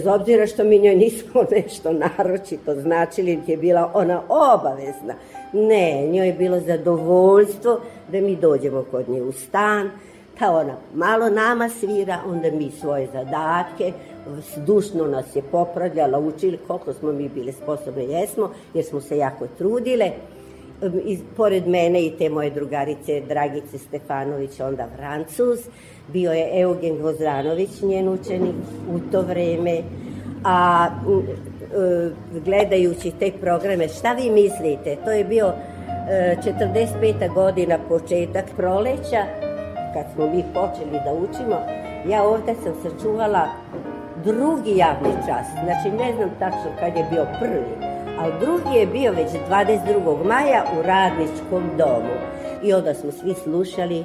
Bez obzira što mi njoj nismo [LAUGHS] nešto naročito značili, je bila ona obavezna. Ne, njoj je bilo zadovoljstvo da mi dođemo kod nje u stan, da ona malo nama svira, onda mi svoje zadatke, dušno nas je popravljala, učili koliko smo mi bili sposobne, jesmo, jer smo se jako trudile. I, pored mene i te moje drugarice Dragice Stefanović, onda Francuz, bio je Eugen Gvozranović, njen učenik u to vreme, a e, gledajući te programe, šta vi mislite? To je bio 45. godina, početak proleća, kad smo mi počeli da učimo, ja ovde sam sačuvala drugi javni čas, znači ne znam tačno kad je bio prvi, ali drugi je bio već 22. maja u radničkom domu. I onda smo svi slušali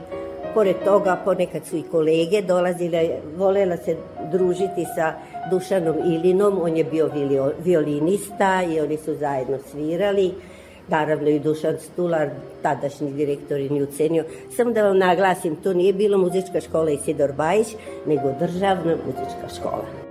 Pored toga, ponekad su i kolege dolazile, volela se družiti sa Dušanom Ilinom, on je bio violinista i oni su zajedno svirali. Naravno i Dušan Stular, tadašnji direktor i nju cenio. Samo da vam naglasim, to nije bilo muzička škola Isidor Bajić, nego državna muzička škola.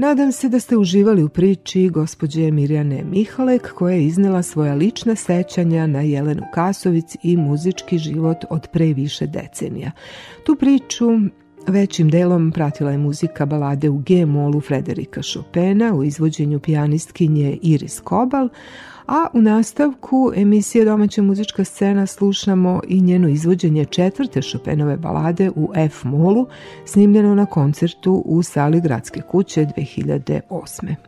Nadam se da ste uživali u priči gospođe Mirjane Mihalek koja je iznela svoja lična sećanja na Jelenu Kasovic i muzički život od pre više decenija. Tu priču Većim delom pratila je muzika balade u G-molu Frederika Chopina u izvođenju pijanistkinje Iris Kobal, a u nastavku emisije Domaća muzička scena slušamo i njeno izvođenje četvrte Chopinove balade u F-molu, snimljeno na koncertu u sali Gradske kuće 2008.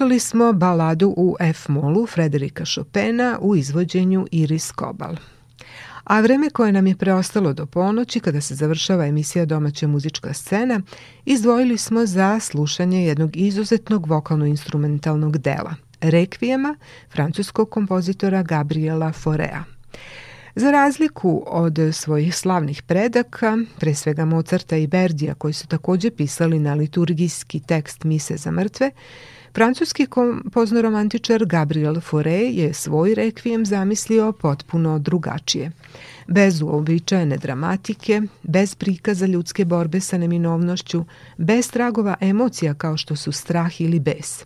Slušali smo baladu u F-molu Frederika Chopina u izvođenju Iris Kobal. A vreme koje nam je preostalo do ponoći, kada se završava emisija Domaća muzička scena, izdvojili smo za slušanje jednog izuzetnog vokalno-instrumentalnog dela, rekvijema francuskog kompozitora Gabriela Forea. Za razliku od svojih slavnih predaka, pre svega Mozarta i Berdija koji su takođe pisali na liturgijski tekst Mise za mrtve, Francuski kompoznoromantičar Gabriel Fauré je svoj rekvijem zamislio potpuno drugačije. Bez uobičajene dramatike, bez prikaza ljudske borbe sa neminovnošću, bez tragova emocija kao što su strah ili bes.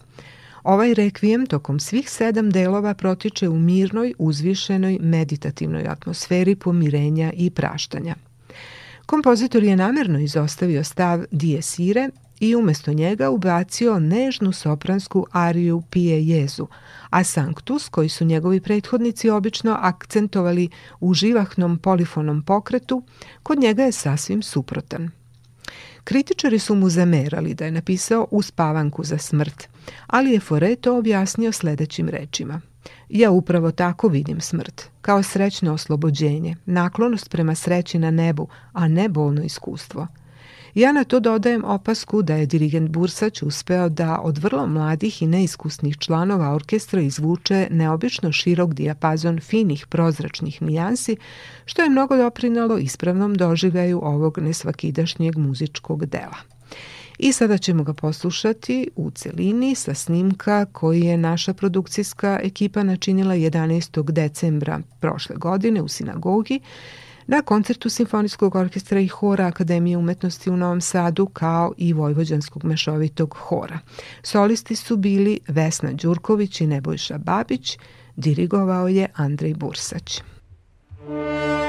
Ovaj rekvijem tokom svih sedam delova protiče u mirnoj, uzvišenoj, meditativnoj atmosferi pomirenja i praštanja. Kompozitor je namerno izostavio stav dies ire i umesto njega ubacio nežnu sopransku ariju Pije Jezu, a Sanctus, koji su njegovi prethodnici obično akcentovali u živahnom polifonom pokretu, kod njega je sasvim suprotan. Kritičari su mu zamerali da je napisao uspavanku za smrt, ali je Fore to objasnio sledećim rečima. Ja upravo tako vidim smrt, kao srećno oslobođenje, naklonost prema sreći na nebu, a ne bolno iskustvo – Ja na to dodajem opasku da je dirigent Bursać uspeo da od vrlo mladih i neiskusnih članova orkestra izvuče neobično širok dijapazon finih prozračnih nijansi, što je mnogo doprinalo ispravnom doživljaju ovog nesvakidašnjeg muzičkog dela. I sada ćemo ga poslušati u celini sa snimka koji je naša produkcijska ekipa načinila 11. decembra prošle godine u sinagogi na koncertu Simfonijskog orkestra i hora Akademije umetnosti u Novom Sadu kao i Vojvođanskog mešovitog hora. Solisti su bili Vesna Đurković i Nebojša Babić, dirigovao je Andrej Bursać. Muzika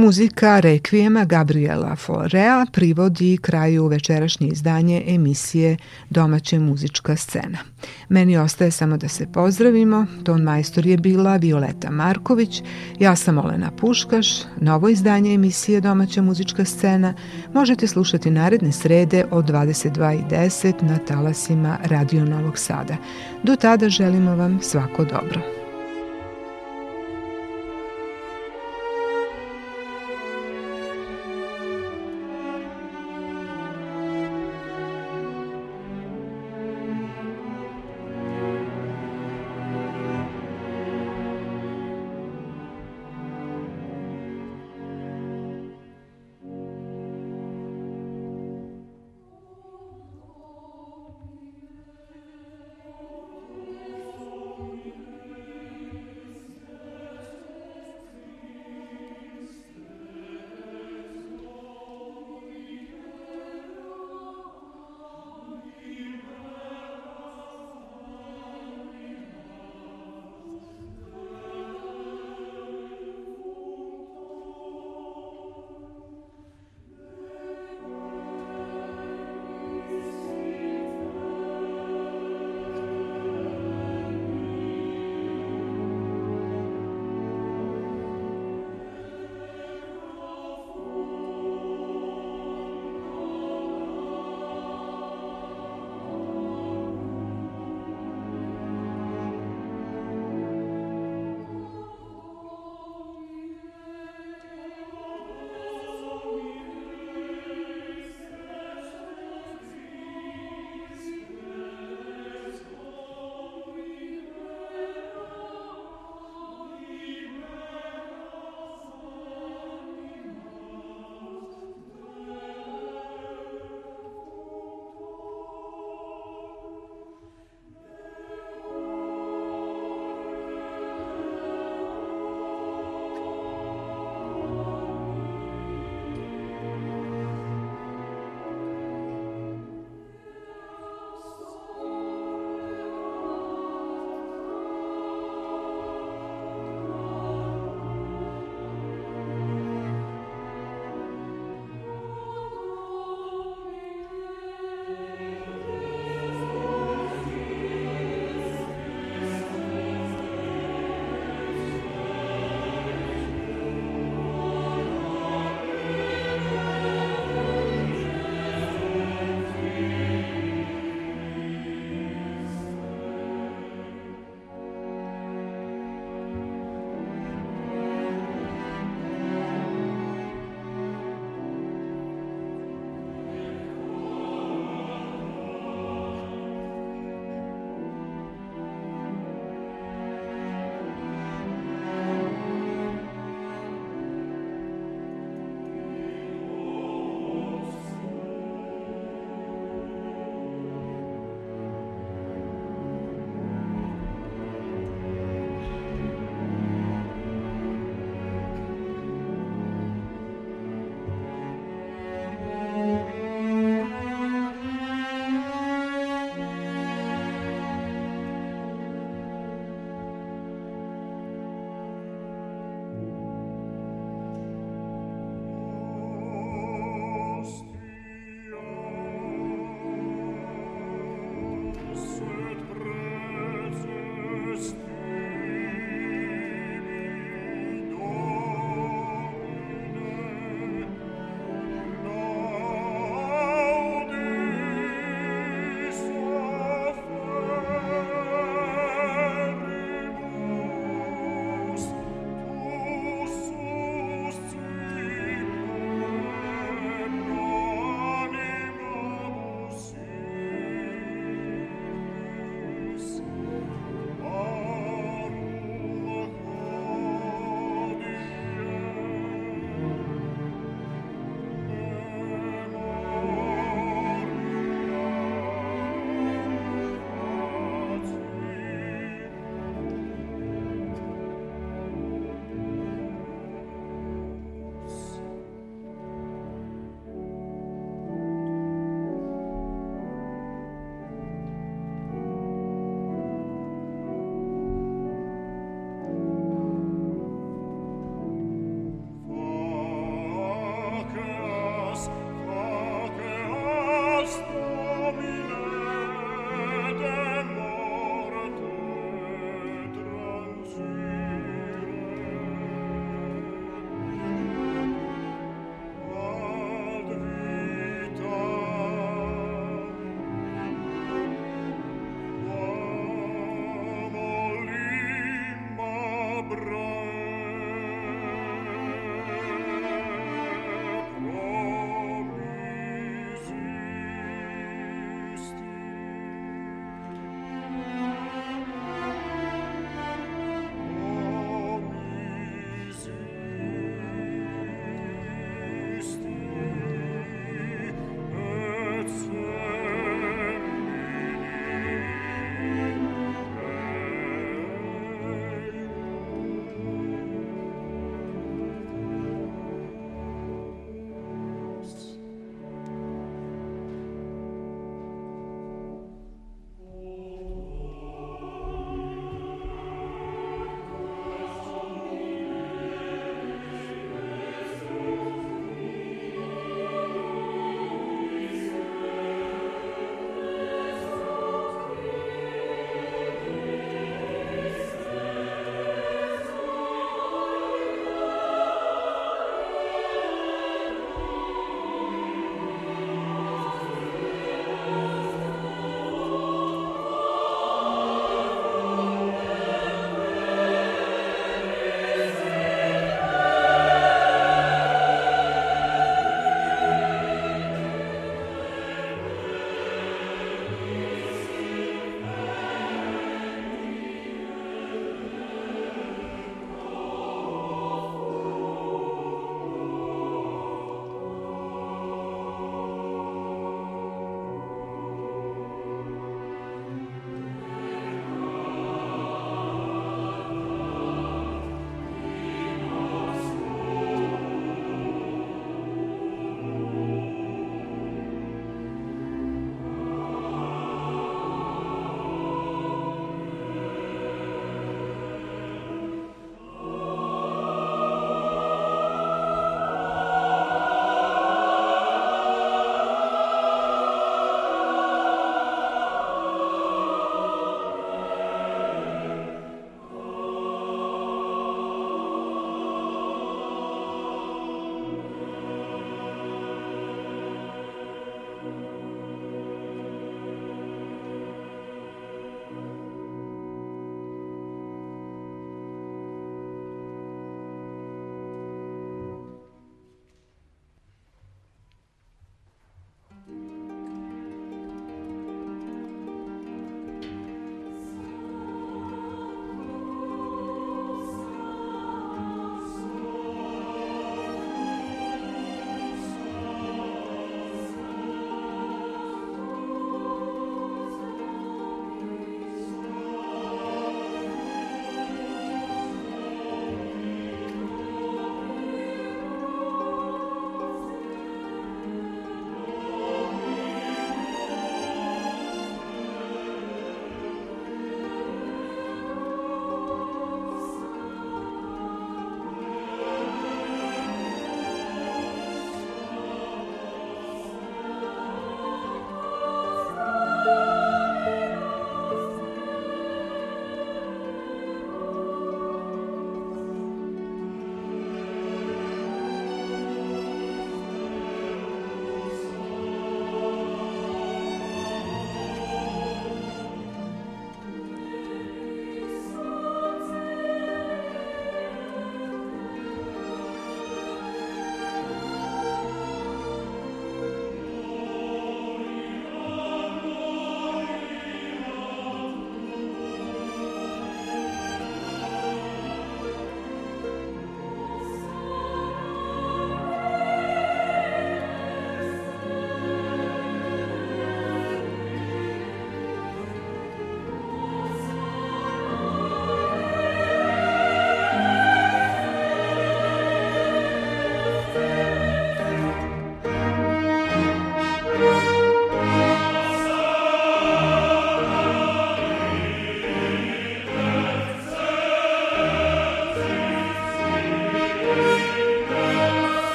Muzika Rekvijema Gabriela Florea privodi kraju večerašnje izdanje emisije Domaća muzička scena. Meni ostaje samo da se pozdravimo. Ton majstor je bila Violeta Marković, ja sam Olena Puškaš. Novo izdanje emisije Domaća muzička scena možete slušati naredne srede od 22.10 na talasima Radio Novog Sada. Do tada želimo vam svako dobro.